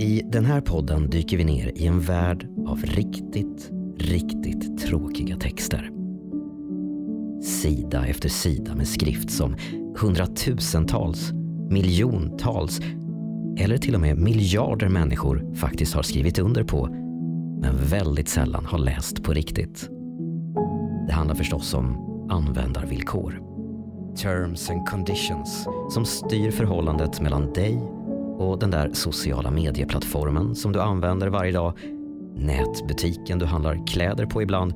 I den här podden dyker vi ner i en värld av riktigt, riktigt tråkiga texter. Sida efter sida med skrift som hundratusentals, miljontals eller till och med miljarder människor faktiskt har skrivit under på men väldigt sällan har läst på riktigt. Det handlar förstås om användarvillkor. Terms and conditions som styr förhållandet mellan dig och den där sociala medieplattformen som du använder varje dag, nätbutiken du handlar kläder på ibland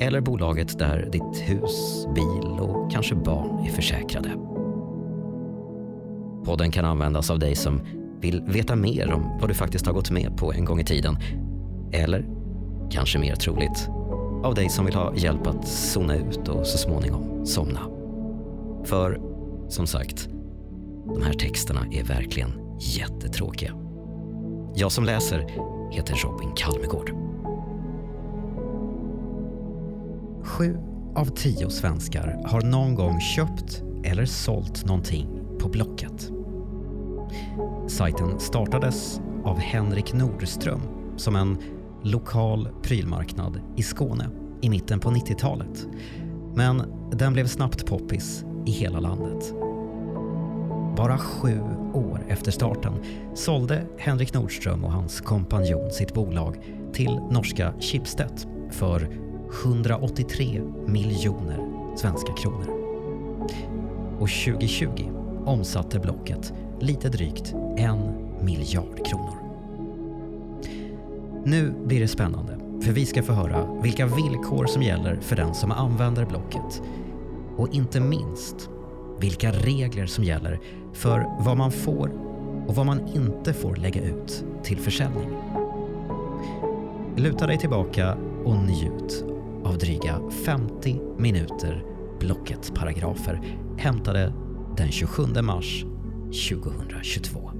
eller bolaget där ditt hus, bil och kanske barn är försäkrade. Podden kan användas av dig som vill veta mer om vad du faktiskt har gått med på en gång i tiden. Eller, kanske mer troligt, av dig som vill ha hjälp att zona ut och så småningom somna. För, som sagt, de här texterna är verkligen jättetråkiga. Jag som läser heter Robin Kalmegård. Sju av tio svenskar har någon gång köpt eller sålt någonting på Blocket. Sajten startades av Henrik Nordström som en lokal prylmarknad i Skåne i mitten på 90-talet. Men den blev snabbt poppis i hela landet. Bara sju år efter starten sålde Henrik Nordström och hans kompanjon sitt bolag till norska Schibsted för 183 miljoner svenska kronor. Och 2020 omsatte Blocket lite drygt en miljard kronor. Nu blir det spännande, för vi ska få höra vilka villkor som gäller för den som använder Blocket. Och inte minst vilka regler som gäller för vad man får och vad man inte får lägga ut till försäljning. Luta dig tillbaka och njut av dryga 50 minuter Blocket-paragrafer hämtade den 27 mars 2022.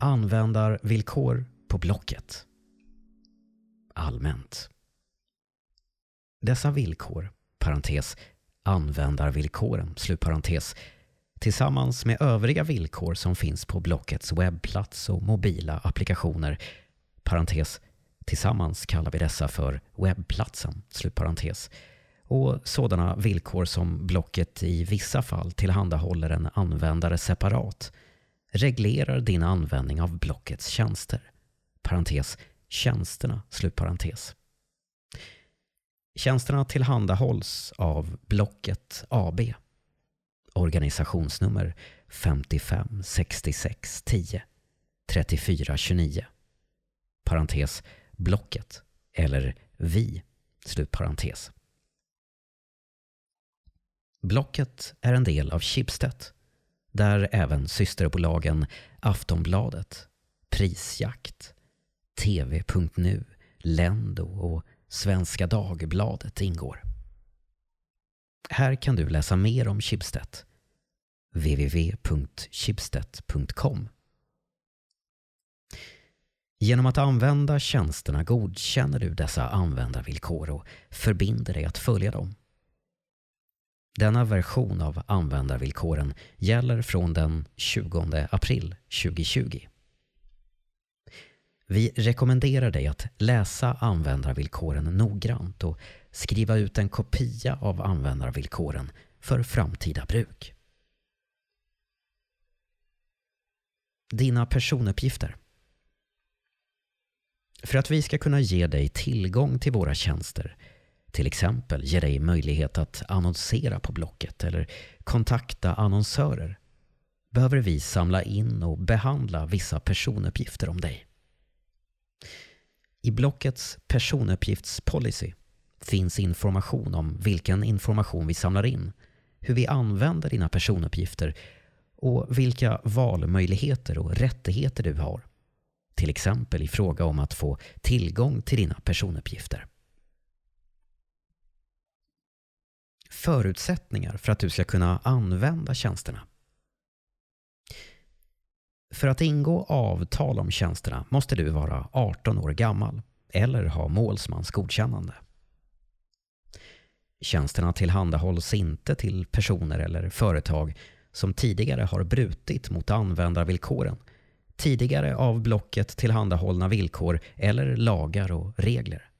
Användarvillkor på Blocket. Allmänt. Dessa villkor, parentes, användarvillkoren, slutparentes, tillsammans med övriga villkor som finns på Blockets webbplats och mobila applikationer, parentes, tillsammans kallar vi dessa för webbplatsen, slutparentes, och sådana villkor som Blocket i vissa fall tillhandahåller en användare separat, reglerar din användning av Blockets tjänster. Parentes, tjänsterna, slutparentes. Tjänsterna tillhandahålls av Blocket AB. Organisationsnummer 55 66 10 34 29. Parentes Blocket eller Vi. Slutparentes. Blocket är en del av Schibsted där även systerbolagen Aftonbladet, Prisjakt, TV.nu, Lendo och Svenska Dagbladet ingår. Här kan du läsa mer om Schibsted. www.schibsted.com Genom att använda tjänsterna godkänner du dessa användarvillkor och förbinder dig att följa dem. Denna version av användarvillkoren gäller från den 20 april 2020. Vi rekommenderar dig att läsa användarvillkoren noggrant och skriva ut en kopia av användarvillkoren för framtida bruk. Dina personuppgifter. För att vi ska kunna ge dig tillgång till våra tjänster till exempel ge dig möjlighet att annonsera på Blocket eller kontakta annonsörer behöver vi samla in och behandla vissa personuppgifter om dig. I Blockets personuppgiftspolicy finns information om vilken information vi samlar in, hur vi använder dina personuppgifter och vilka valmöjligheter och rättigheter du har. Till exempel i fråga om att få tillgång till dina personuppgifter. Förutsättningar för att du ska kunna använda tjänsterna. För att ingå avtal om tjänsterna måste du vara 18 år gammal eller ha målsmans godkännande. Tjänsterna tillhandahålls inte till personer eller företag som tidigare har brutit mot användarvillkoren, tidigare av blocket tillhandahållna villkor eller lagar och regler.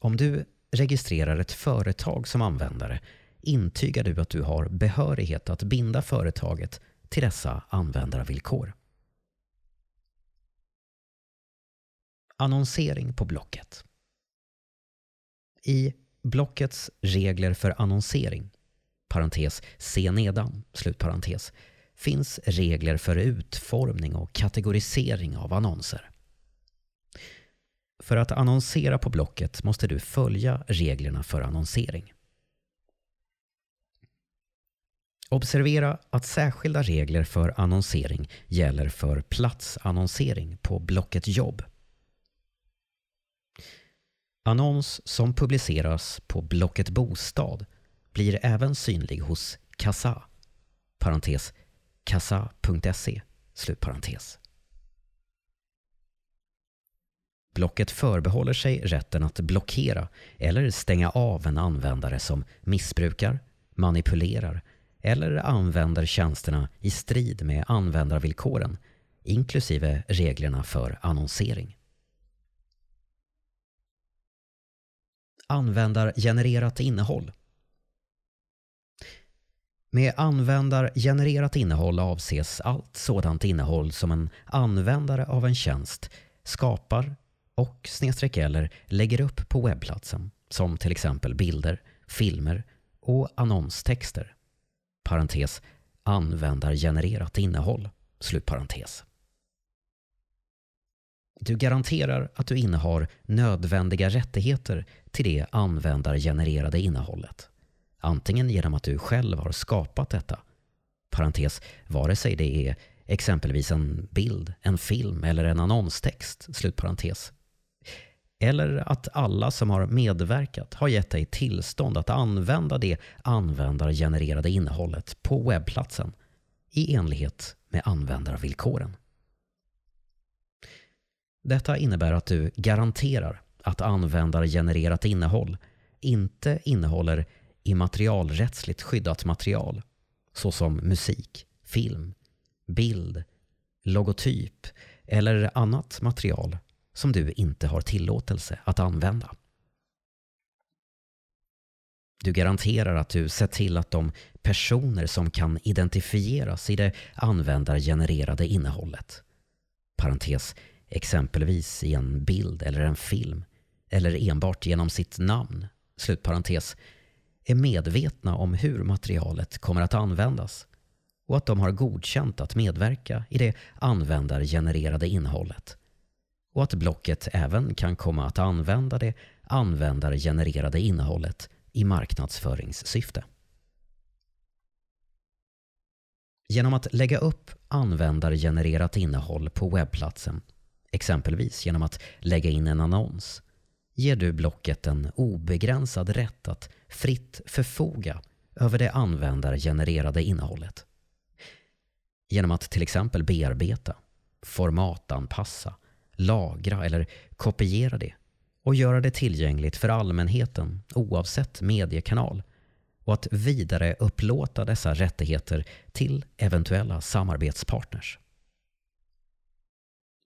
Om du registrerar ett företag som användare intygar du att du har behörighet att binda företaget till dessa användarvillkor. Annonsering på Blocket. I Blockets regler för annonsering, parentes se nedan, slutparentes, finns regler för utformning och kategorisering av annonser. För att annonsera på Blocket måste du följa reglerna för annonsering. Observera att särskilda regler för annonsering gäller för platsannonsering på Blocket jobb. Annons som publiceras på Blocket bostad blir även synlig hos Kassa, parentes, kassa.se, slutparentes. Blocket förbehåller sig rätten att blockera eller stänga av en användare som missbrukar, manipulerar eller använder tjänsterna i strid med användarvillkoren inklusive reglerna för annonsering. Användargenererat innehåll med användargenererat innehåll avses allt sådant innehåll som en användare av en tjänst skapar och snedstreck eller lägger upp på webbplatsen som till exempel bilder, filmer och annonstexter parentes, användargenererat innehåll. Slutparentes. Du garanterar att du innehar nödvändiga rättigheter till det användargenererade innehållet. Antingen genom att du själv har skapat detta, parentes, vare sig det är exempelvis en bild, en film eller en annonstext, slutparentes, eller att alla som har medverkat har gett dig tillstånd att använda det användargenererade innehållet på webbplatsen i enlighet med användarvillkoren. Detta innebär att du garanterar att användargenererat innehåll inte innehåller immaterialrättsligt skyddat material såsom musik, film, bild, logotyp eller annat material som du inte har tillåtelse att använda. Du garanterar att du sett till att de personer som kan identifieras i det användargenererade innehållet, parentes, exempelvis i en bild eller en film, eller enbart genom sitt namn, slutparentes, är medvetna om hur materialet kommer att användas och att de har godkänt att medverka i det användargenererade innehållet och att blocket även kan komma att använda det användargenererade innehållet i marknadsföringssyfte. Genom att lägga upp användargenererat innehåll på webbplatsen, exempelvis genom att lägga in en annons, ger du blocket en obegränsad rätt att fritt förfoga över det användargenererade innehållet. Genom att till exempel bearbeta, formatanpassa lagra eller kopiera det och göra det tillgängligt för allmänheten oavsett mediekanal och att vidare upplåta dessa rättigheter till eventuella samarbetspartners.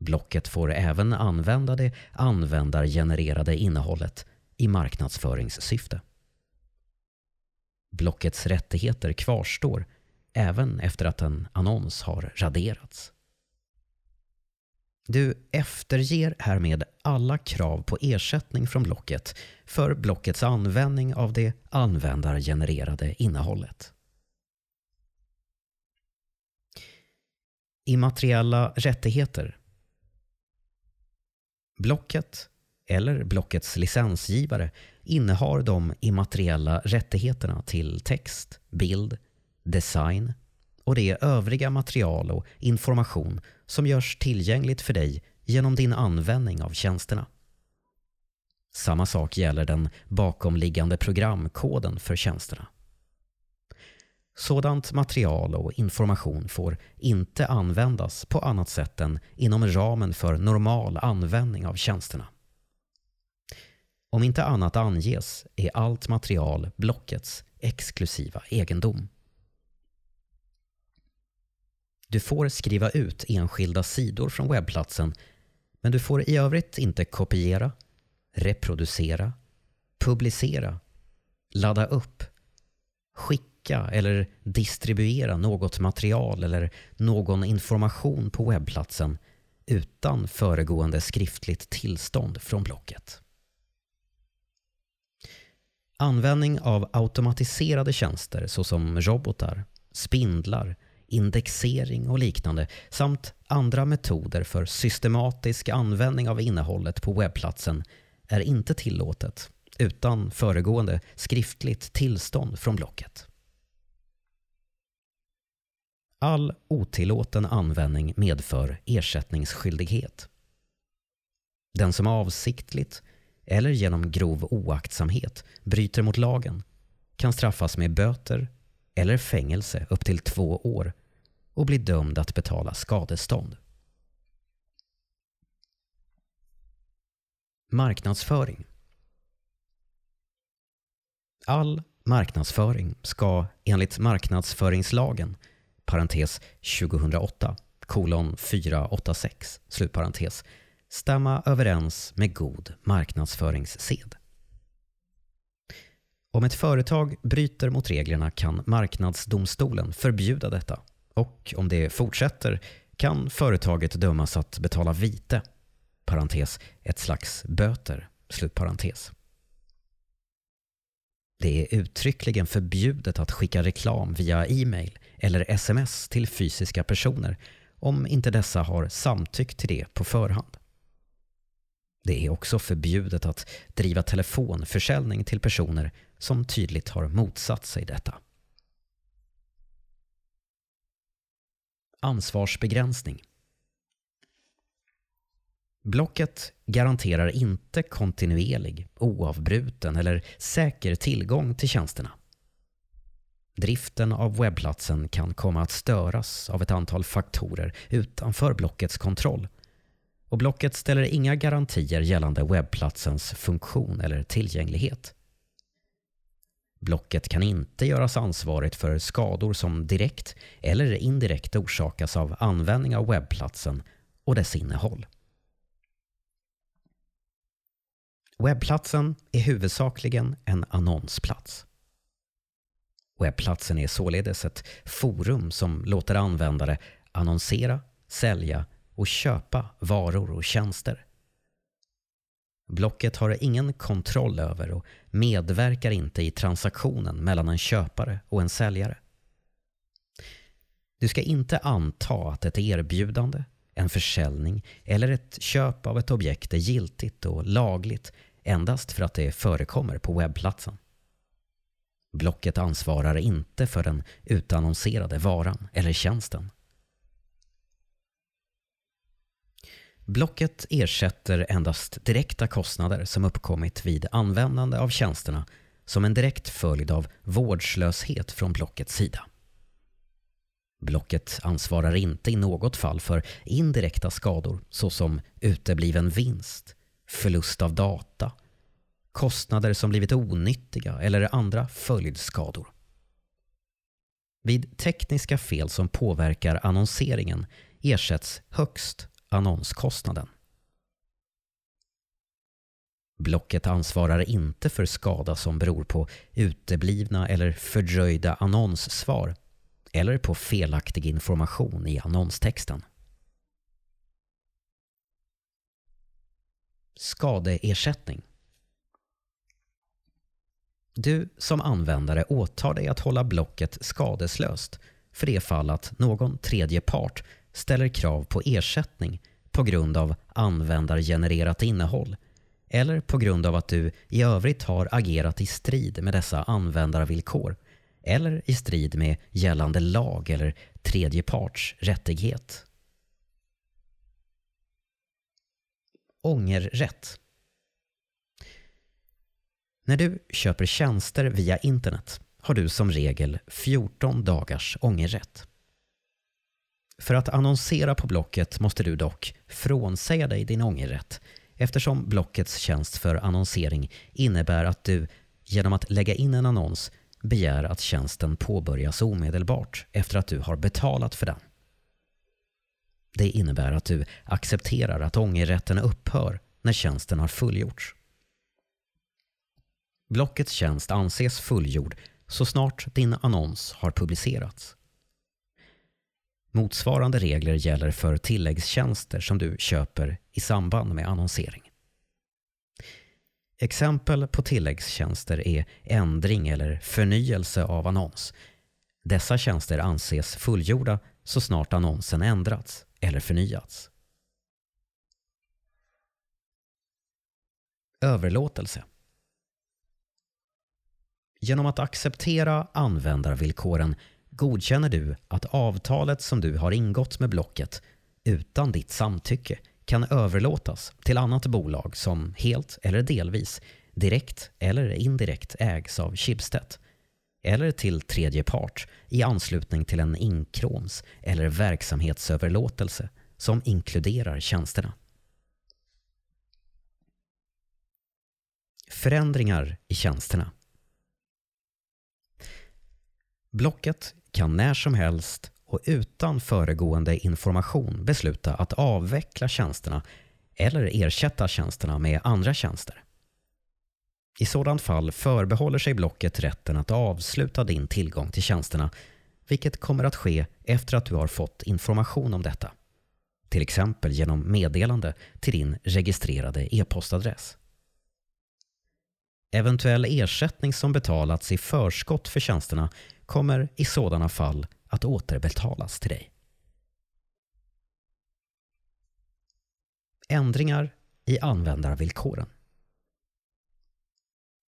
Blocket får även använda det användargenererade innehållet i marknadsföringssyfte. Blockets rättigheter kvarstår även efter att en annons har raderats. Du efterger härmed alla krav på ersättning från Blocket för Blockets användning av det användargenererade innehållet. Immateriella rättigheter Blocket eller Blockets licensgivare innehar de immateriella rättigheterna till text, bild, design och det övriga material och information som görs tillgängligt för dig genom din användning av tjänsterna. Samma sak gäller den bakomliggande programkoden för tjänsterna. Sådant material och information får inte användas på annat sätt än inom ramen för normal användning av tjänsterna. Om inte annat anges är allt material blockets exklusiva egendom. Du får skriva ut enskilda sidor från webbplatsen men du får i övrigt inte kopiera, reproducera, publicera, ladda upp, skicka eller distribuera något material eller någon information på webbplatsen utan föregående skriftligt tillstånd från blocket. Användning av automatiserade tjänster såsom robotar, spindlar, indexering och liknande samt andra metoder för systematisk användning av innehållet på webbplatsen är inte tillåtet utan föregående skriftligt tillstånd från blocket. All otillåten användning medför ersättningsskyldighet. Den som avsiktligt eller genom grov oaktsamhet bryter mot lagen kan straffas med böter eller fängelse upp till två år och blir dömd att betala skadestånd. Marknadsföring All marknadsföring ska enligt marknadsföringslagen parentes 2008 kolon 486 slutparentes stämma överens med god marknadsföringssed. Om ett företag bryter mot reglerna kan Marknadsdomstolen förbjuda detta och om det fortsätter kan företaget dömas att betala vite, parentes, ett slags böter, slutparentes. Det är uttryckligen förbjudet att skicka reklam via e-mail eller sms till fysiska personer om inte dessa har samtyckt till det på förhand. Det är också förbjudet att driva telefonförsäljning till personer som tydligt har motsatt sig detta. Ansvarsbegränsning Blocket garanterar inte kontinuerlig, oavbruten eller säker tillgång till tjänsterna. Driften av webbplatsen kan komma att störas av ett antal faktorer utanför blockets kontroll och blocket ställer inga garantier gällande webbplatsens funktion eller tillgänglighet. Blocket kan inte göras ansvarigt för skador som direkt eller indirekt orsakas av användning av webbplatsen och dess innehåll. Webbplatsen är huvudsakligen en annonsplats. Webbplatsen är således ett forum som låter användare annonsera, sälja och köpa varor och tjänster. Blocket har ingen kontroll över och medverkar inte i transaktionen mellan en köpare och en säljare. Du ska inte anta att ett erbjudande, en försäljning eller ett köp av ett objekt är giltigt och lagligt endast för att det förekommer på webbplatsen. Blocket ansvarar inte för den utannonserade varan eller tjänsten. Blocket ersätter endast direkta kostnader som uppkommit vid användande av tjänsterna som en direkt följd av vårdslöshet från Blockets sida. Blocket ansvarar inte i något fall för indirekta skador såsom utebliven vinst, förlust av data, kostnader som blivit onyttiga eller andra följdskador. Vid tekniska fel som påverkar annonseringen ersätts högst annonskostnaden. Blocket ansvarar inte för skada som beror på uteblivna eller fördröjda annonssvar eller på felaktig information i annonstexten. Skadeersättning Du som användare åtar dig att hålla blocket skadeslöst för det fall att någon tredje part ställer krav på ersättning på grund av användargenererat innehåll eller på grund av att du i övrigt har agerat i strid med dessa användarvillkor eller i strid med gällande lag eller tredje parts rättighet. Ångerrätt När du köper tjänster via internet har du som regel 14 dagars ångerrätt. För att annonsera på Blocket måste du dock frånsäga dig din ångerrätt eftersom Blockets tjänst för annonsering innebär att du genom att lägga in en annons begär att tjänsten påbörjas omedelbart efter att du har betalat för den. Det innebär att du accepterar att ångerrätten upphör när tjänsten har fullgjorts. Blockets tjänst anses fullgjord så snart din annons har publicerats. Motsvarande regler gäller för tilläggstjänster som du köper i samband med annonsering. Exempel på tilläggstjänster är ändring eller förnyelse av annons. Dessa tjänster anses fullgjorda så snart annonsen ändrats eller förnyats. Överlåtelse Genom att acceptera användarvillkoren godkänner du att avtalet som du har ingått med Blocket utan ditt samtycke kan överlåtas till annat bolag som helt eller delvis, direkt eller indirekt ägs av Schibsted eller till tredje part i anslutning till en inkråms eller verksamhetsöverlåtelse som inkluderar tjänsterna. Förändringar i tjänsterna Blocket kan när som helst och utan föregående information besluta att avveckla tjänsterna eller ersätta tjänsterna med andra tjänster. I sådant fall förbehåller sig Blocket rätten att avsluta din tillgång till tjänsterna vilket kommer att ske efter att du har fått information om detta. Till exempel genom meddelande till din registrerade e-postadress. Eventuell ersättning som betalats i förskott för tjänsterna kommer i sådana fall att återbetalas till dig. Ändringar i användarvillkoren.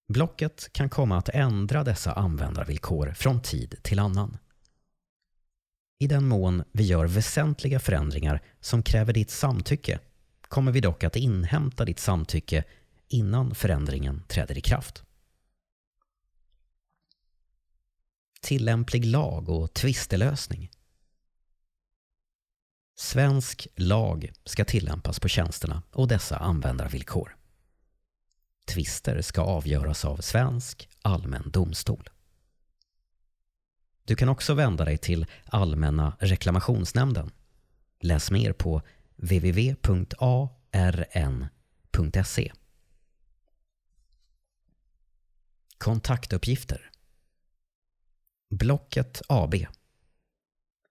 Blocket kan komma att ändra dessa användarvillkor från tid till annan. I den mån vi gör väsentliga förändringar som kräver ditt samtycke kommer vi dock att inhämta ditt samtycke innan förändringen träder i kraft. tillämplig lag och tvistelösning. Svensk lag ska tillämpas på tjänsterna och dessa användarvillkor. Tvister ska avgöras av svensk allmän domstol. Du kan också vända dig till Allmänna reklamationsnämnden. Läs mer på www.arn.se. Kontaktuppgifter. Blocket AB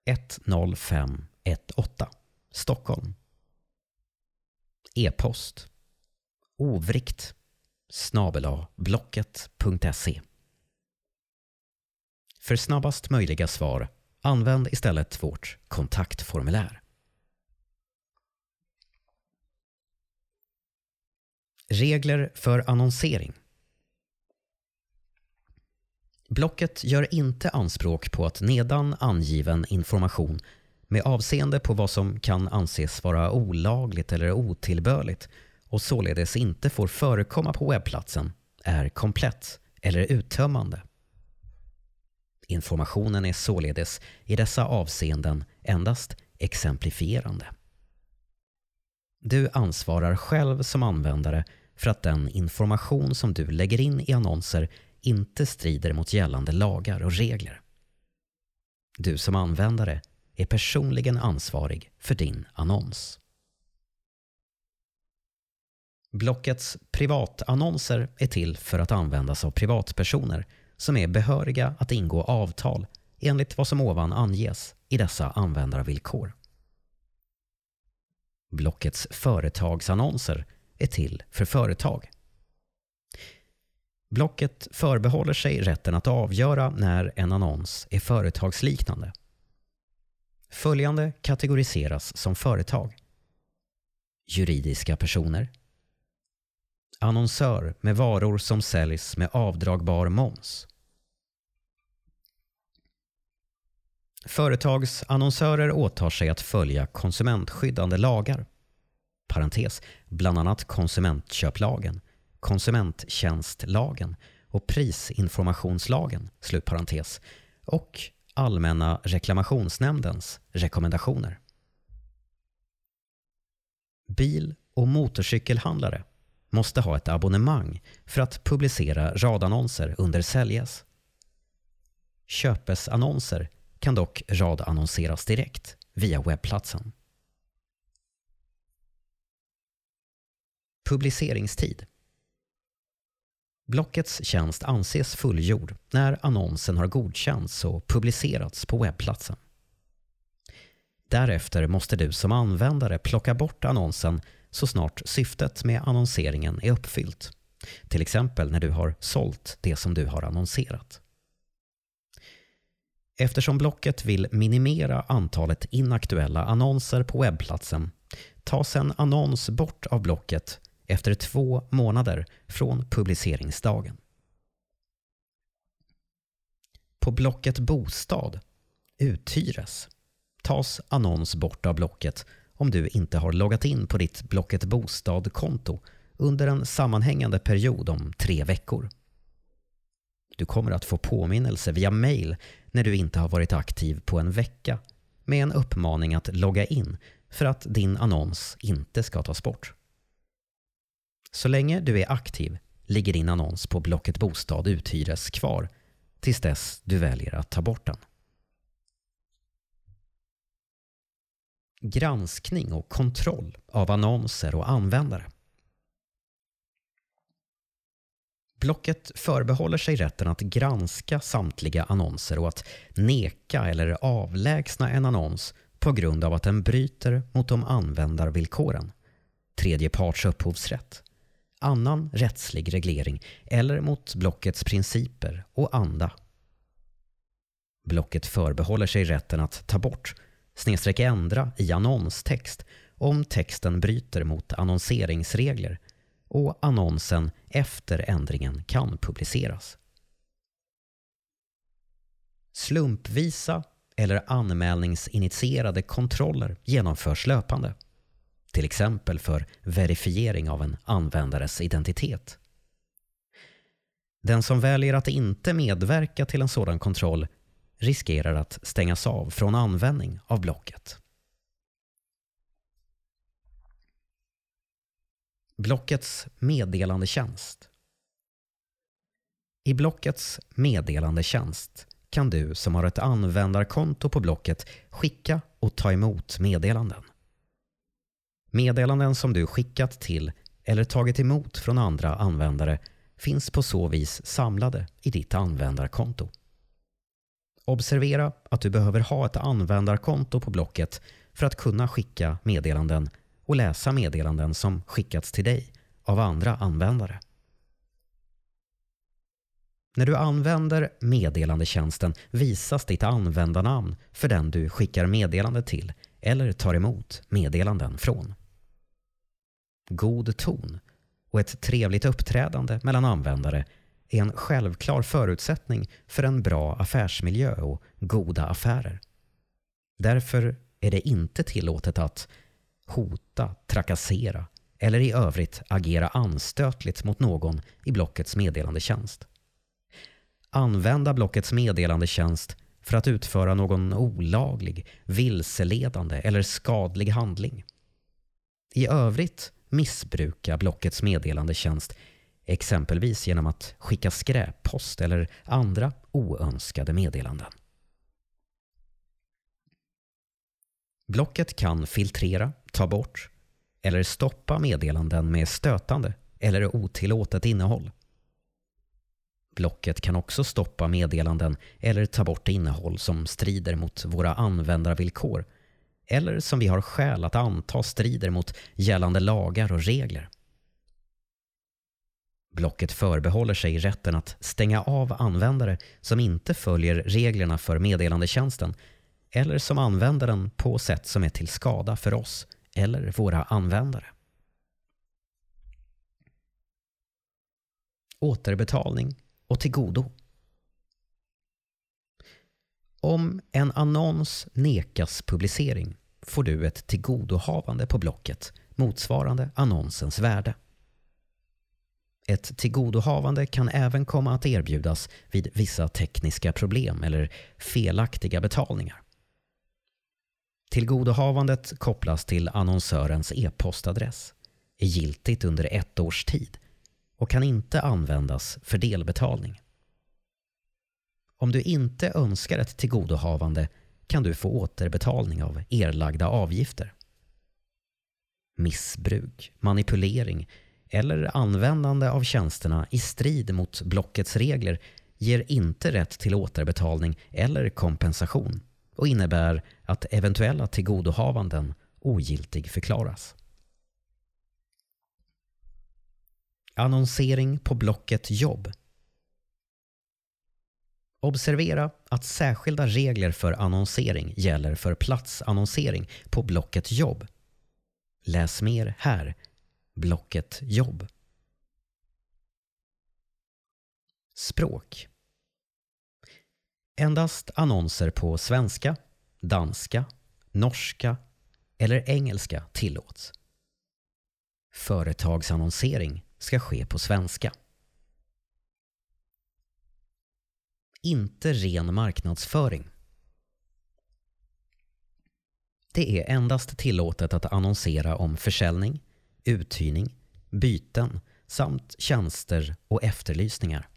10518 Stockholm. E-post. Ovrikt. Blocket.se För snabbast möjliga svar använd istället vårt kontaktformulär. Regler för annonsering. Blocket gör inte anspråk på att nedan angiven information med avseende på vad som kan anses vara olagligt eller otillbörligt och således inte får förekomma på webbplatsen är komplett eller uttömmande. Informationen är således i dessa avseenden endast exemplifierande. Du ansvarar själv som användare för att den information som du lägger in i annonser inte strider mot gällande lagar och regler. Du som användare är personligen ansvarig för din annons. Blockets privatannonser är till för att användas av privatpersoner som är behöriga att ingå avtal enligt vad som ovan anges i dessa användarvillkor. Blockets företagsannonser är till för företag. Blocket förbehåller sig rätten att avgöra när en annons är företagsliknande. Följande kategoriseras som företag. Juridiska personer. Annonsör med varor som säljs med avdragbar moms. Företagsannonsörer åtar sig att följa konsumentskyddande lagar parentes, bland annat konsumentköplagen konsumenttjänstlagen och prisinformationslagen slutparentes, och Allmänna reklamationsnämndens rekommendationer. Bil och motorcykelhandlare måste ha ett abonnemang för att publicera radannonser under säljes. Köpesannonser kan dock radannonseras direkt via webbplatsen. Publiceringstid Blockets tjänst anses fullgjord när annonsen har godkänts och publicerats på webbplatsen. Därefter måste du som användare plocka bort annonsen så snart syftet med annonseringen är uppfyllt. Till exempel när du har sålt det som du har annonserat. Eftersom Blocket vill minimera antalet inaktuella annonser på webbplatsen tas en annons bort av Blocket efter två månader från publiceringsdagen. På Blocket Bostad, Uthyres, tas annons bort av Blocket om du inte har loggat in på ditt Blocket Bostad-konto under en sammanhängande period om tre veckor. Du kommer att få påminnelse via mail när du inte har varit aktiv på en vecka med en uppmaning att logga in för att din annons inte ska tas bort. Så länge du är aktiv ligger din annons på Blocket Bostad Uthyres kvar tills dess du väljer att ta bort den. Granskning och kontroll av annonser och användare. Blocket förbehåller sig rätten att granska samtliga annonser och att neka eller avlägsna en annons på grund av att den bryter mot de användarvillkoren, tredje parts upphovsrätt, annan rättslig reglering eller mot blockets principer och anda. Blocket förbehåller sig rätten att ta bort, snedstreck ändra i annonstext om texten bryter mot annonseringsregler och annonsen efter ändringen kan publiceras. Slumpvisa eller anmälningsinitierade kontroller genomförs löpande till exempel för verifiering av en användares identitet. Den som väljer att inte medverka till en sådan kontroll riskerar att stängas av från användning av blocket. Blockets meddelandetjänst I Blockets meddelandetjänst kan du som har ett användarkonto på Blocket skicka och ta emot meddelanden. Meddelanden som du skickat till eller tagit emot från andra användare finns på så vis samlade i ditt användarkonto. Observera att du behöver ha ett användarkonto på Blocket för att kunna skicka meddelanden och läsa meddelanden som skickats till dig av andra användare. När du använder meddelandetjänsten visas ditt användarnamn för den du skickar meddelande till eller tar emot meddelanden från god ton och ett trevligt uppträdande mellan användare är en självklar förutsättning för en bra affärsmiljö och goda affärer. Därför är det inte tillåtet att hota, trakassera eller i övrigt agera anstötligt mot någon i Blockets meddelandetjänst. Använda Blockets meddelandetjänst för att utföra någon olaglig, vilseledande eller skadlig handling. I övrigt missbruka Blockets meddelandetjänst exempelvis genom att skicka skräppost eller andra oönskade meddelanden. Blocket kan filtrera, ta bort eller stoppa meddelanden med stötande eller otillåtet innehåll. Blocket kan också stoppa meddelanden eller ta bort innehåll som strider mot våra användarvillkor eller som vi har skäl att anta strider mot gällande lagar och regler. Blocket förbehåller sig rätten att stänga av användare som inte följer reglerna för meddelandetjänsten eller som använder den på sätt som är till skada för oss eller våra användare. Återbetalning och tillgodo. Om en annons nekas publicering får du ett tillgodohavande på Blocket motsvarande annonsens värde. Ett tillgodohavande kan även komma att erbjudas vid vissa tekniska problem eller felaktiga betalningar. Tillgodohavandet kopplas till annonsörens e-postadress, är giltigt under ett års tid och kan inte användas för delbetalning. Om du inte önskar ett tillgodohavande kan du få återbetalning av erlagda avgifter. Missbruk, manipulering eller användande av tjänsterna i strid mot blockets regler ger inte rätt till återbetalning eller kompensation och innebär att eventuella tillgodohavanden ogiltig förklaras. Annonsering på Blocket jobb Observera att särskilda regler för annonsering gäller för platsannonsering på Blocket jobb. Läs mer här. Blocket jobb. Språk. Endast annonser på svenska, danska, norska eller engelska tillåts. Företagsannonsering ska ske på svenska. Inte ren marknadsföring. Det är endast tillåtet att annonsera om försäljning, uthyrning, byten samt tjänster och efterlysningar.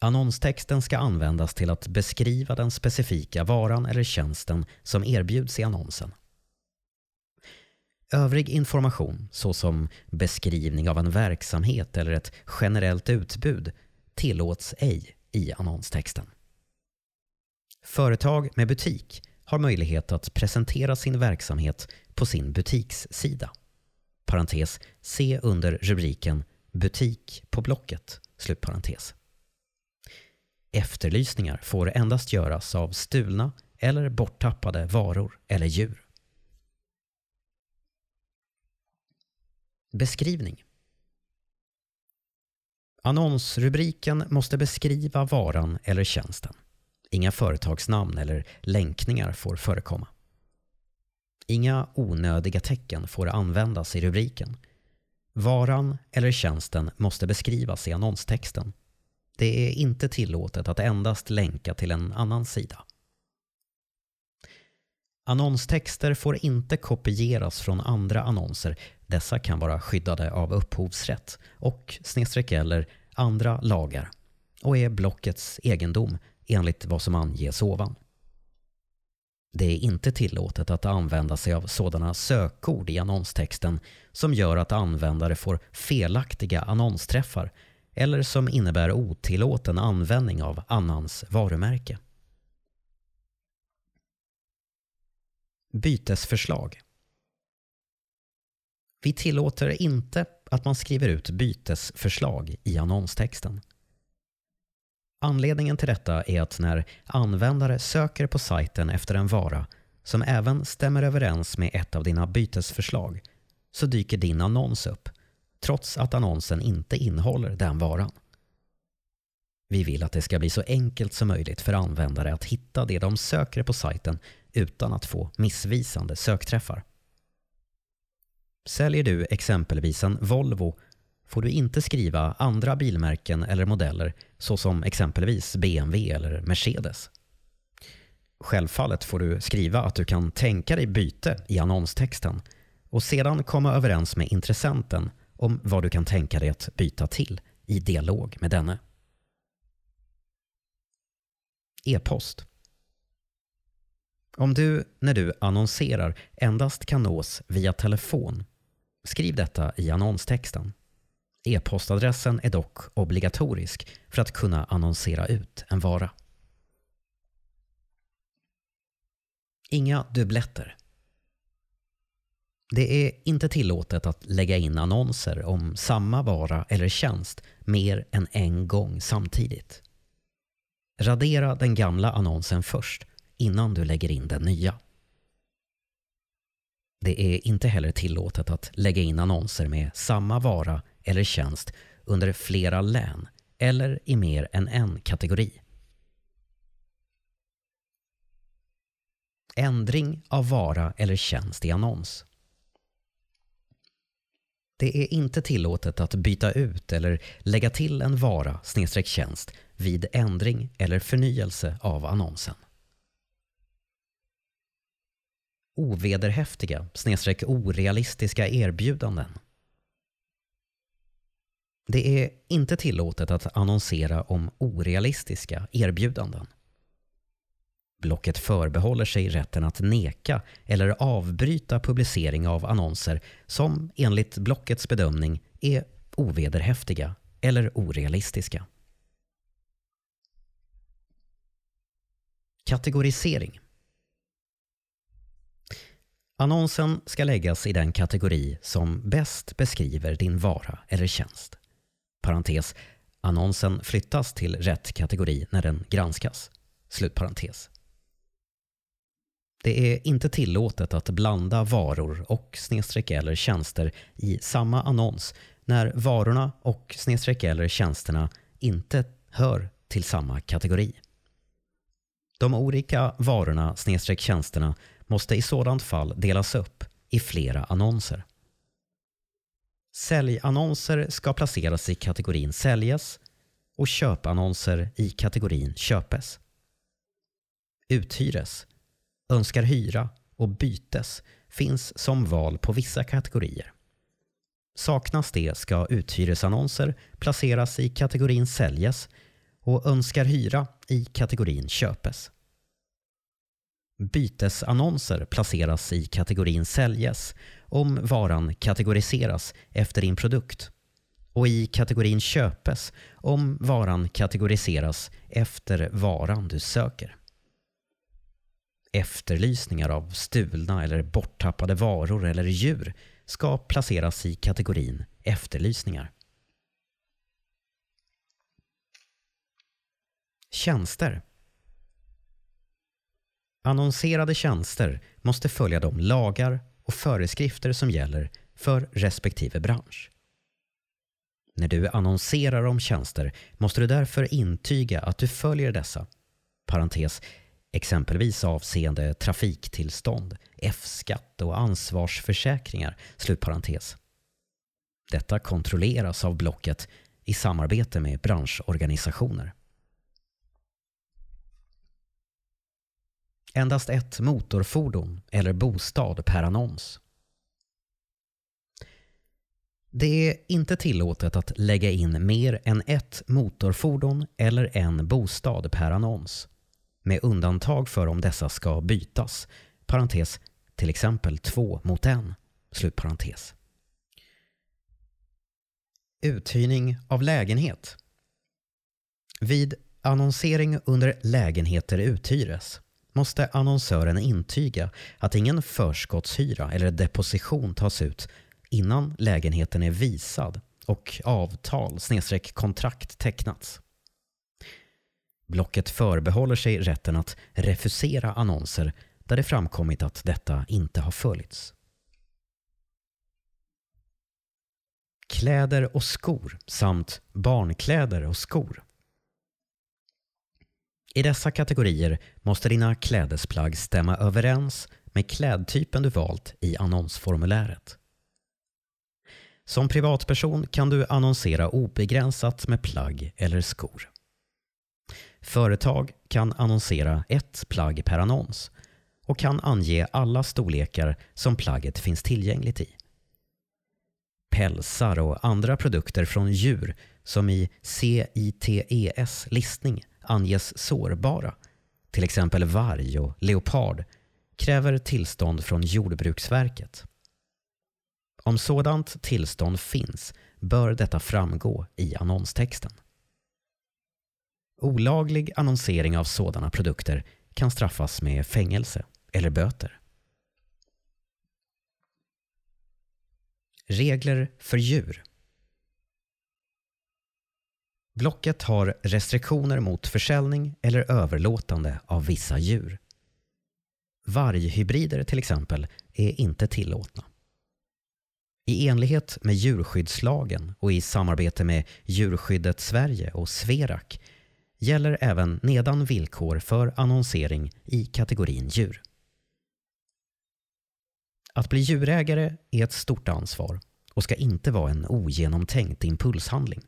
Annonstexten ska användas till att beskriva den specifika varan eller tjänsten som erbjuds i annonsen. Övrig information såsom beskrivning av en verksamhet eller ett generellt utbud tillåts ej i annonstexten. Företag med butik har möjlighet att presentera sin verksamhet på sin butikssida. Parentes, se under rubriken Butik på Blocket. Slutparentes. Efterlysningar får endast göras av stulna eller borttappade varor eller djur. Beskrivning Annonsrubriken måste beskriva varan eller tjänsten. Inga företagsnamn eller länkningar får förekomma. Inga onödiga tecken får användas i rubriken. Varan eller tjänsten måste beskrivas i annonstexten. Det är inte tillåtet att endast länka till en annan sida. Annonstexter får inte kopieras från andra annonser. Dessa kan vara skyddade av upphovsrätt och snedstreck eller andra lagar och är blockets egendom enligt vad som anges ovan. Det är inte tillåtet att använda sig av sådana sökord i annonstexten som gör att användare får felaktiga annonsträffar eller som innebär otillåten användning av annans varumärke. Bytesförslag Vi tillåter inte att man skriver ut bytesförslag i annonstexten. Anledningen till detta är att när användare söker på sajten efter en vara som även stämmer överens med ett av dina bytesförslag så dyker din annons upp trots att annonsen inte innehåller den varan. Vi vill att det ska bli så enkelt som möjligt för användare att hitta det de söker på sajten utan att få missvisande sökträffar. Säljer du exempelvis en Volvo får du inte skriva andra bilmärken eller modeller såsom exempelvis BMW eller Mercedes. Självfallet får du skriva att du kan tänka dig byte i annonstexten och sedan komma överens med intressenten om vad du kan tänka dig att byta till i dialog med denne. E-post om du, när du annonserar, endast kan nås via telefon, skriv detta i annonstexten. E-postadressen är dock obligatorisk för att kunna annonsera ut en vara. Inga dubbletter. Det är inte tillåtet att lägga in annonser om samma vara eller tjänst mer än en gång samtidigt. Radera den gamla annonsen först innan du lägger in den nya. Det är inte heller tillåtet att lägga in annonser med samma vara eller tjänst under flera län eller i mer än en kategori. Ändring av vara eller tjänst i annons. Det är inte tillåtet att byta ut eller lägga till en vara tjänst vid ändring eller förnyelse av annonsen. Ovederhäftiga snedstreck orealistiska erbjudanden. Det är inte tillåtet att annonsera om orealistiska erbjudanden. Blocket förbehåller sig rätten att neka eller avbryta publicering av annonser som enligt Blockets bedömning är ovederhäftiga eller orealistiska. Kategorisering Annonsen ska läggas i den kategori som bäst beskriver din vara eller tjänst. Parentes. Annonsen flyttas till rätt kategori när den granskas. Slutparentes. Det är inte tillåtet att blanda varor och snedstreck eller tjänster i samma annons när varorna och snedstreck eller tjänsterna inte hör till samma kategori. De olika varorna snedstreck tjänsterna måste i sådant fall delas upp i flera annonser. Säljannonser ska placeras i kategorin Säljes och köpannonser i kategorin Köpes. Uthyres önskar hyra och bytes finns som val på vissa kategorier. Saknas det ska uthyresannonser placeras i kategorin säljes och önskar hyra i kategorin köpes. Bytesannonser placeras i kategorin säljes om varan kategoriseras efter din produkt och i kategorin köpes om varan kategoriseras efter varan du söker efterlysningar av stulna eller borttappade varor eller djur ska placeras i kategorin efterlysningar. Tjänster Annonserade tjänster måste följa de lagar och föreskrifter som gäller för respektive bransch. När du annonserar om tjänster måste du därför intyga att du följer dessa. Parentes, exempelvis avseende trafiktillstånd, F-skatt och ansvarsförsäkringar. Slutparentes. Detta kontrolleras av Blocket i samarbete med branschorganisationer. Endast ett motorfordon eller bostad per annons. Det är inte tillåtet att lägga in mer än ett motorfordon eller en bostad per annons med undantag för om dessa ska bytas, parentes, till exempel två mot en, slutparentes. Uthyrning av lägenhet. Vid annonsering under lägenheter uthyres måste annonsören intyga att ingen förskottshyra eller deposition tas ut innan lägenheten är visad och avtal kontrakt tecknats. Blocket förbehåller sig rätten att refusera annonser där det framkommit att detta inte har följts. Kläder och skor samt barnkläder och skor. I dessa kategorier måste dina klädesplagg stämma överens med klädtypen du valt i annonsformuläret. Som privatperson kan du annonsera obegränsat med plagg eller skor. Företag kan annonsera ett plagg per annons och kan ange alla storlekar som plagget finns tillgängligt i. Pälsar och andra produkter från djur som i CITES listning anges sårbara, till exempel varg och leopard, kräver tillstånd från Jordbruksverket. Om sådant tillstånd finns bör detta framgå i annonstexten. Olaglig annonsering av sådana produkter kan straffas med fängelse eller böter. Regler för djur Blocket har restriktioner mot försäljning eller överlåtande av vissa djur. Varghybrider till exempel är inte tillåtna. I enlighet med djurskyddslagen och i samarbete med Djurskyddet Sverige och Sverak gäller även nedan villkor för annonsering i kategorin djur. Att bli djurägare är ett stort ansvar och ska inte vara en ogenomtänkt impulshandling.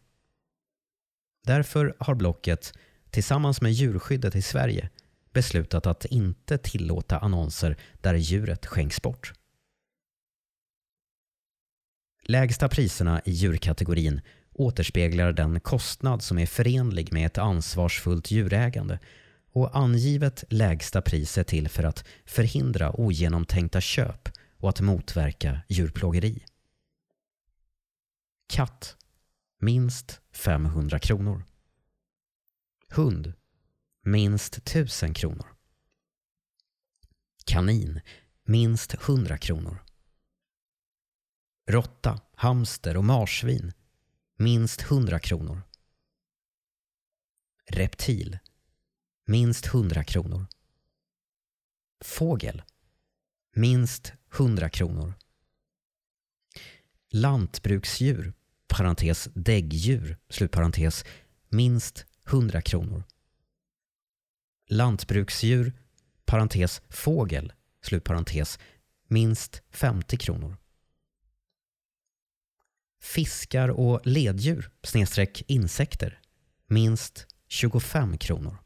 Därför har Blocket tillsammans med djurskyddet i Sverige beslutat att inte tillåta annonser där djuret skänks bort. Lägsta priserna i djurkategorin återspeglar den kostnad som är förenlig med ett ansvarsfullt djurägande och angivet lägsta pris är till för att förhindra ogenomtänkta köp och att motverka djurplågeri. Katt minst 500 kronor. Hund minst 1000 kronor. Kanin minst 100 kronor. Råtta, hamster och marsvin minst 100 kronor. Reptil minst 100 kronor. Fågel minst 100 kronor. Lantbruksdjur, parentes däggdjur, slutparentes, minst 100 kronor. Lantbruksdjur, parentes fågel, slutparentes, minst 50 kronor. Fiskar och leddjur, snedstreck insekter, minst 25 kronor.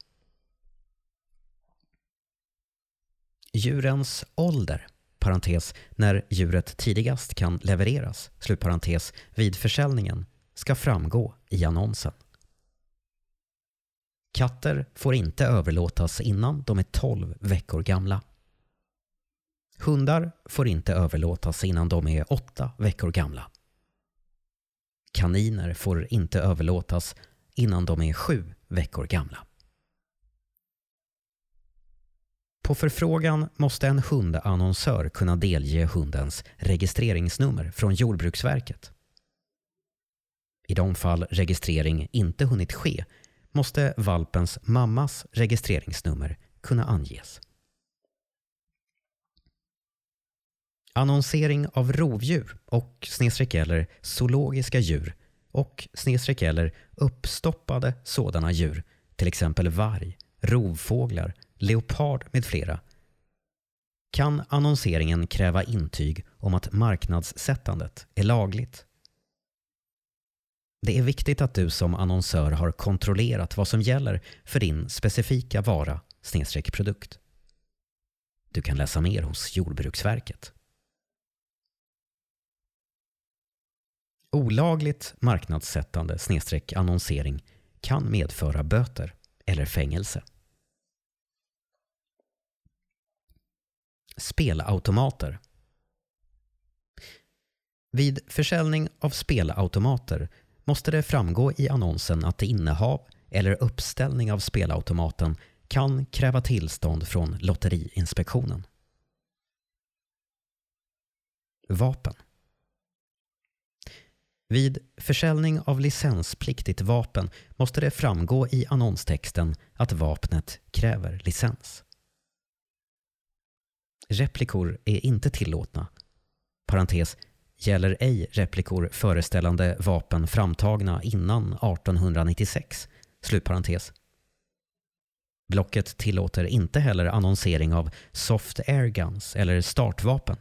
Djurens ålder, parentes, när djuret tidigast kan levereras, slutparentes, vid försäljningen, ska framgå i annonsen. Katter får inte överlåtas innan de är 12 veckor gamla. Hundar får inte överlåtas innan de är 8 veckor gamla. Kaniner får inte överlåtas innan de är 7 veckor gamla. På förfrågan måste en hundannonsör kunna delge hundens registreringsnummer från Jordbruksverket. I de fall registrering inte hunnit ske måste valpens mammas registreringsnummer kunna anges. Annonsering av rovdjur och snedstreck eller zoologiska djur och snedstreck eller uppstoppade sådana djur, till exempel varg, rovfåglar, leopard med flera, kan annonseringen kräva intyg om att marknadssättandet är lagligt. Det är viktigt att du som annonsör har kontrollerat vad som gäller för din specifika vara snedstreck produkt. Du kan läsa mer hos Jordbruksverket. Olagligt marknadssättande snedstreck annonsering kan medföra böter eller fängelse. Spelautomater Vid försäljning av spelautomater måste det framgå i annonsen att innehav eller uppställning av spelautomaten kan kräva tillstånd från Lotteriinspektionen. Vapen vid försäljning av licenspliktigt vapen måste det framgå i annonstexten att vapnet kräver licens. Replikor är inte tillåtna. Parentes, gäller ej replikor föreställande vapen framtagna innan 1896. Slutparentes. Blocket tillåter inte heller annonsering av soft airguns eller startvapen.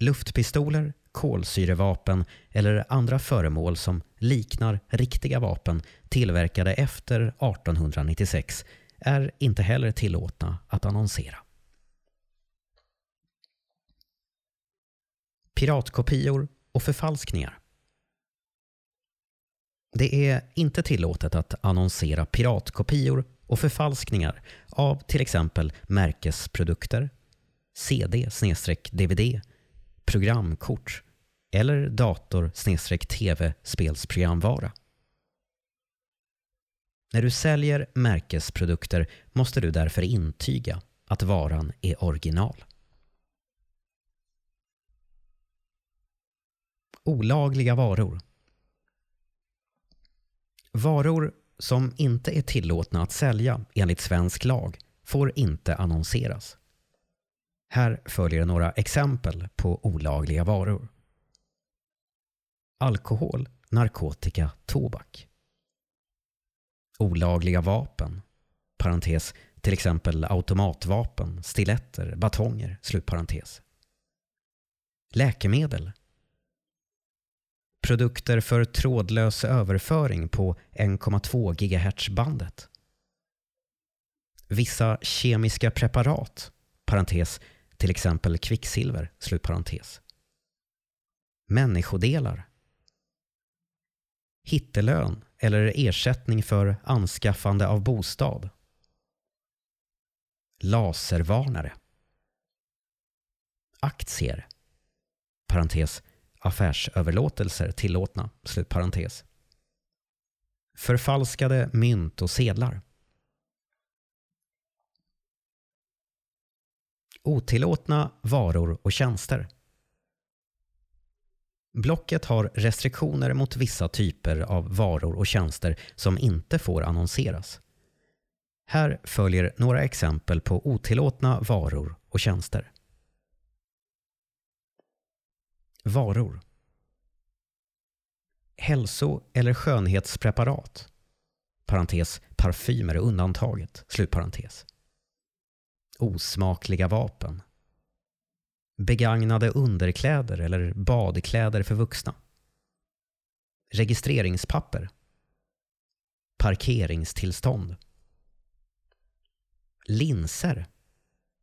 Luftpistoler, kolsyrevapen eller andra föremål som liknar riktiga vapen tillverkade efter 1896 är inte heller tillåtna att annonsera. Piratkopior och förfalskningar. Det är inte tillåtet att annonsera piratkopior och förfalskningar av till exempel märkesprodukter, CD-DVD programkort eller dator-tv-spelsprogramvara. När du säljer märkesprodukter måste du därför intyga att varan är original. Olagliga varor Varor som inte är tillåtna att sälja enligt svensk lag får inte annonseras. Här följer några exempel på olagliga varor. Alkohol, narkotika, tobak. Olagliga vapen, parentes, till exempel automatvapen, stiletter, batonger, slutparentes. Läkemedel, Produkter för trådlös överföring på 1,2 GHz-bandet. Vissa kemiska preparat, parentes, till exempel kvicksilver, slutparentes. Människodelar. Hittelön eller ersättning för anskaffande av bostad. Laservarnare. Aktier. Parentes, affärsöverlåtelser tillåtna. Slutparentes. Förfalskade mynt och sedlar. Otillåtna varor och tjänster. Blocket har restriktioner mot vissa typer av varor och tjänster som inte får annonseras. Här följer några exempel på otillåtna varor och tjänster. Varor Hälso eller skönhetspreparat parentes, parfymer är undantaget, slutparentes. Osmakliga vapen begagnade underkläder eller badkläder för vuxna. Registreringspapper. Parkeringstillstånd. Linser.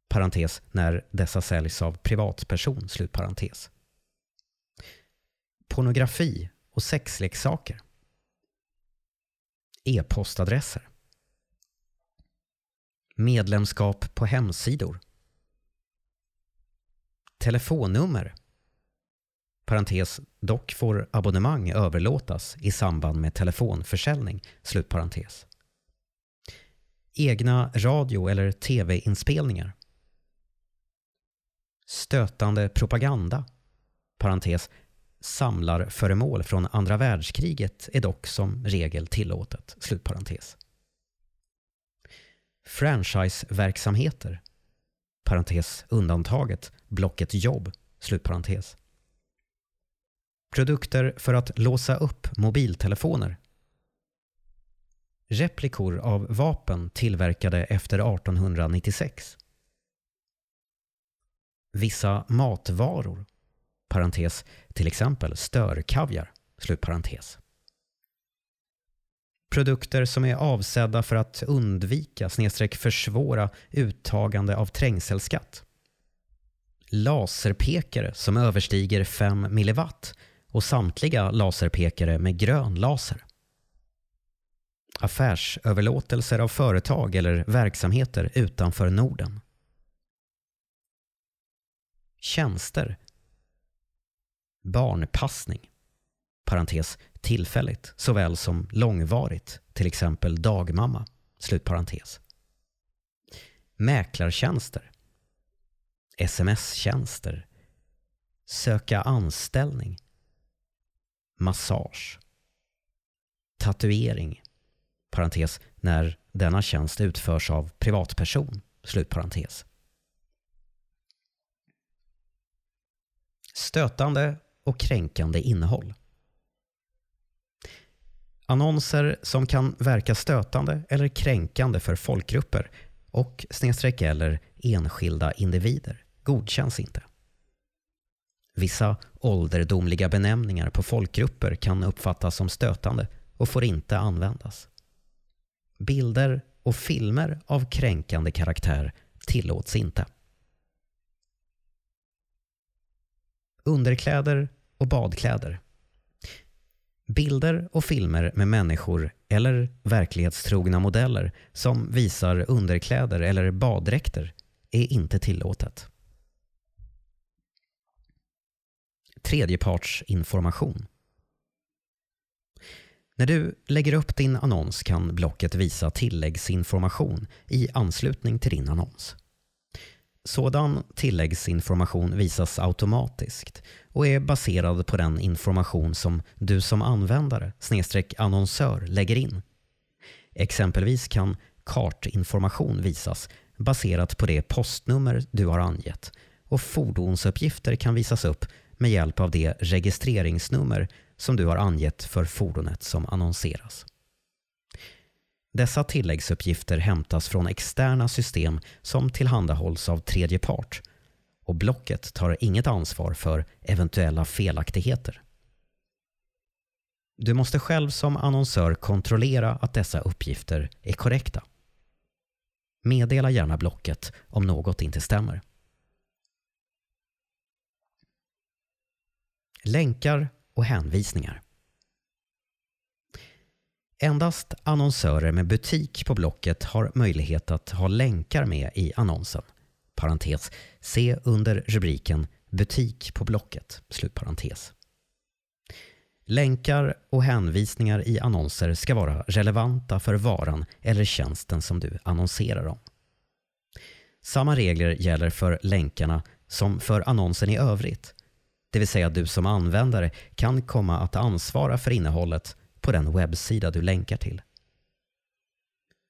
Parentes när dessa säljs av privatperson. Slutparentes. Pornografi och sexleksaker. E-postadresser. Medlemskap på hemsidor telefonnummer. Parentes, dock får abonnemang överlåtas i samband med telefonförsäljning. Slutparentes. Egna radio eller tv-inspelningar. Stötande propaganda. Parentes, samlarföremål från andra världskriget är dock som regel tillåtet. Slutparentes. Franchiseverksamheter parentes undantaget, blocket jobb, slutparentes. Produkter för att låsa upp mobiltelefoner. Replikor av vapen tillverkade efter 1896. Vissa matvaror, parentes, till exempel störkaviar, slutparentes. Produkter som är avsedda för att undvika snedstreck försvåra uttagande av trängselskatt. Laserpekare som överstiger 5 milliwatt och samtliga laserpekare med grön laser. Affärsöverlåtelser av företag eller verksamheter utanför Norden. Tjänster. Barnpassning. Parentes, tillfälligt såväl som långvarigt, till exempel dagmamma, slutparentes. Mäklartjänster, sms-tjänster, söka anställning, massage, tatuering, parentes, när denna tjänst utförs av privatperson, slutparentes. Stötande och kränkande innehåll. Annonser som kan verka stötande eller kränkande för folkgrupper och snedstreck eller enskilda individer godkänns inte. Vissa ålderdomliga benämningar på folkgrupper kan uppfattas som stötande och får inte användas. Bilder och filmer av kränkande karaktär tillåts inte. Underkläder och badkläder Bilder och filmer med människor eller verklighetstrogna modeller som visar underkläder eller baddräkter är inte tillåtet. Tredjepartsinformation När du lägger upp din annons kan blocket visa tilläggsinformation i anslutning till din annons. Sådan tilläggsinformation visas automatiskt och är baserad på den information som du som användare annonsör lägger in. Exempelvis kan kartinformation visas baserat på det postnummer du har angett och fordonsuppgifter kan visas upp med hjälp av det registreringsnummer som du har angett för fordonet som annonseras. Dessa tilläggsuppgifter hämtas från externa system som tillhandahålls av tredje part och blocket tar inget ansvar för eventuella felaktigheter. Du måste själv som annonsör kontrollera att dessa uppgifter är korrekta. Meddela gärna Blocket om något inte stämmer. Länkar och hänvisningar. Endast annonsörer med butik på Blocket har möjlighet att ha länkar med i annonsen. Parentes, se under rubriken Butik på Blocket. Slutparentes. Länkar och hänvisningar i annonser ska vara relevanta för varan eller tjänsten som du annonserar om. Samma regler gäller för länkarna som för annonsen i övrigt. Det vill säga att du som användare kan komma att ansvara för innehållet på den webbsida du länkar till.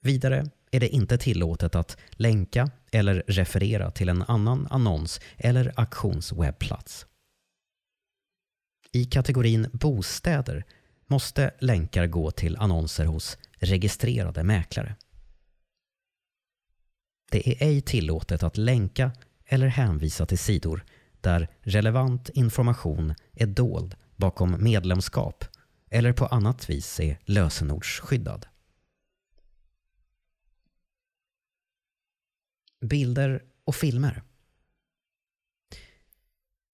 Vidare är det inte tillåtet att länka eller referera till en annan annons eller auktionswebbplats. I kategorin bostäder måste länkar gå till annonser hos registrerade mäklare. Det är ej tillåtet att länka eller hänvisa till sidor där relevant information är dold bakom medlemskap eller på annat vis är lösenordsskyddad. Bilder och filmer.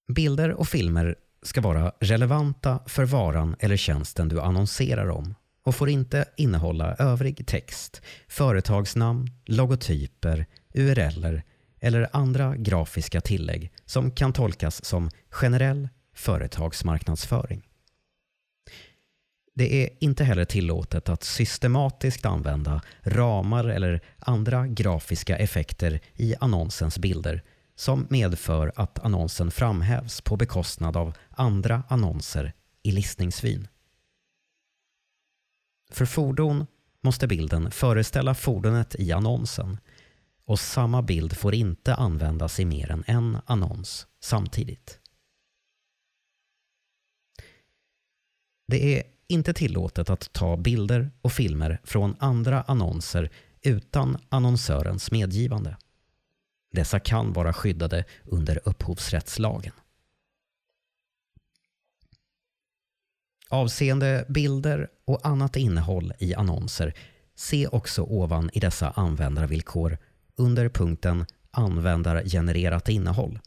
Bilder och filmer ska vara relevanta för varan eller tjänsten du annonserar om och får inte innehålla övrig text, företagsnamn, logotyper, URLer eller andra grafiska tillägg som kan tolkas som generell företagsmarknadsföring. Det är inte heller tillåtet att systematiskt använda ramar eller andra grafiska effekter i annonsens bilder som medför att annonsen framhävs på bekostnad av andra annonser i listningsvyn. För fordon måste bilden föreställa fordonet i annonsen och samma bild får inte användas i mer än en annons samtidigt. Det är inte tillåtet att ta bilder och filmer från andra annonser utan annonsörens medgivande. Dessa kan vara skyddade under upphovsrättslagen. Avseende bilder och annat innehåll i annonser, se också ovan i dessa användarvillkor under punkten Användargenererat innehåll.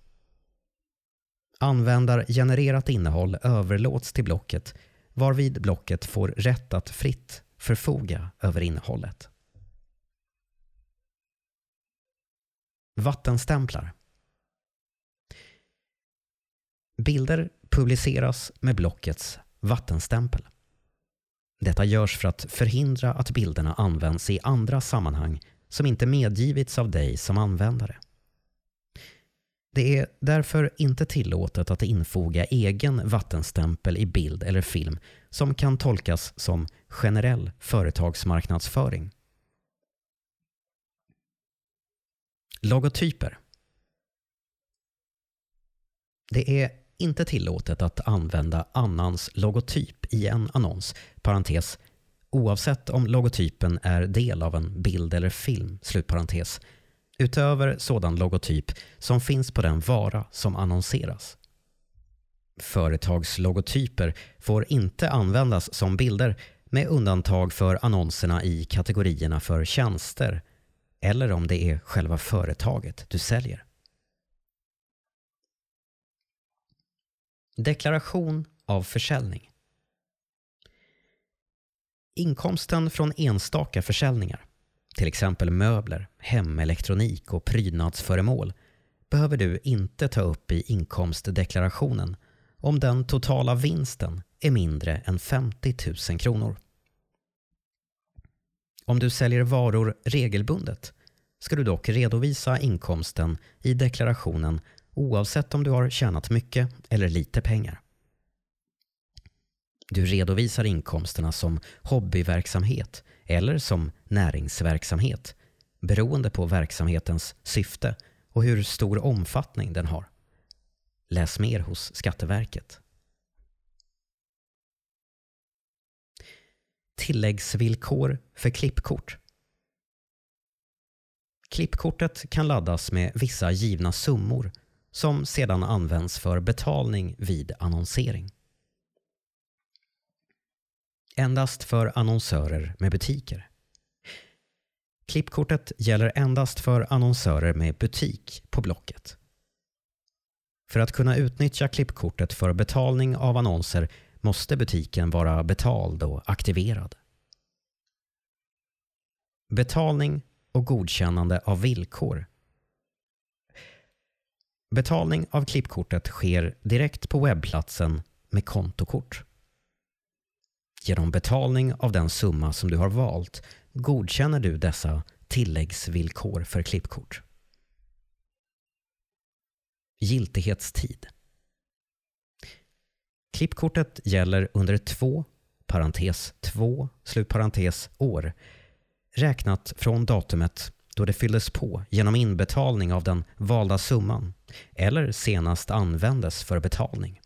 Användargenererat innehåll överlåts till Blocket varvid Blocket får rätt att fritt förfoga över innehållet. Vattenstämplar. Bilder publiceras med Blockets vattenstämpel. Detta görs för att förhindra att bilderna används i andra sammanhang som inte medgivits av dig som användare. Det är därför inte tillåtet att infoga egen vattenstämpel i bild eller film som kan tolkas som generell företagsmarknadsföring. Logotyper. Det är inte tillåtet att använda annans logotyp i en annons, parentes, oavsett om logotypen är del av en bild eller film, slutparentes, utöver sådan logotyp som finns på den vara som annonseras. Företagslogotyper får inte användas som bilder med undantag för annonserna i kategorierna för tjänster eller om det är själva företaget du säljer. Deklaration av försäljning. Inkomsten från enstaka försäljningar, till exempel möbler, hemelektronik och prydnadsföremål, behöver du inte ta upp i inkomstdeklarationen om den totala vinsten är mindre än 50 000 kronor. Om du säljer varor regelbundet ska du dock redovisa inkomsten i deklarationen oavsett om du har tjänat mycket eller lite pengar. Du redovisar inkomsterna som hobbyverksamhet eller som näringsverksamhet beroende på verksamhetens syfte och hur stor omfattning den har. Läs mer hos Skatteverket. Tilläggsvillkor för klippkort. Klippkortet kan laddas med vissa givna summor som sedan används för betalning vid annonsering. Endast för annonsörer med butiker. Klippkortet gäller endast för annonsörer med butik på Blocket. För att kunna utnyttja klippkortet för betalning av annonser måste butiken vara betald och aktiverad. Betalning och godkännande av villkor. Betalning av klippkortet sker direkt på webbplatsen med kontokort. Genom betalning av den summa som du har valt godkänner du dessa tilläggsvillkor för klippkort. Giltighetstid. Klippkortet gäller under två, parentes två, slutparentes år, räknat från datumet då det fylldes på genom inbetalning av den valda summan eller senast användes för betalning.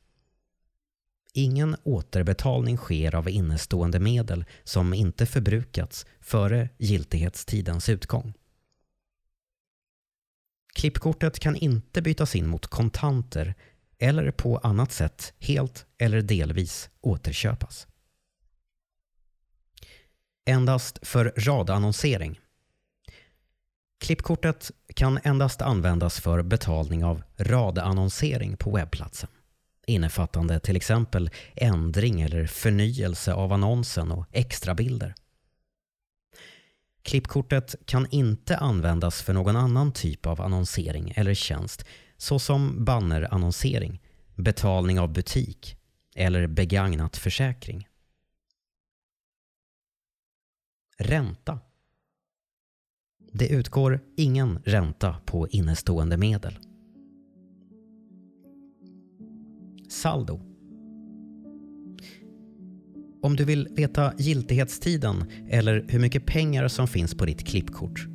Ingen återbetalning sker av innestående medel som inte förbrukats före giltighetstidens utgång. Klippkortet kan inte bytas in mot kontanter eller på annat sätt helt eller delvis återköpas. Endast för radannonsering. Klippkortet kan endast användas för betalning av radannonsering på webbplatsen innefattande till exempel ändring eller förnyelse av annonsen och extrabilder. Klippkortet kan inte användas för någon annan typ av annonsering eller tjänst såsom bannerannonsering, betalning av butik eller begagnat försäkring. Ränta. Det utgår ingen ränta på innestående medel. Saldo. Om du vill veta giltighetstiden eller hur mycket pengar som finns på ditt klippkort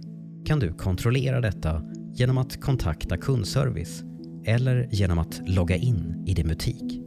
kan du kontrollera detta genom att kontakta kundservice eller genom att logga in i din butik.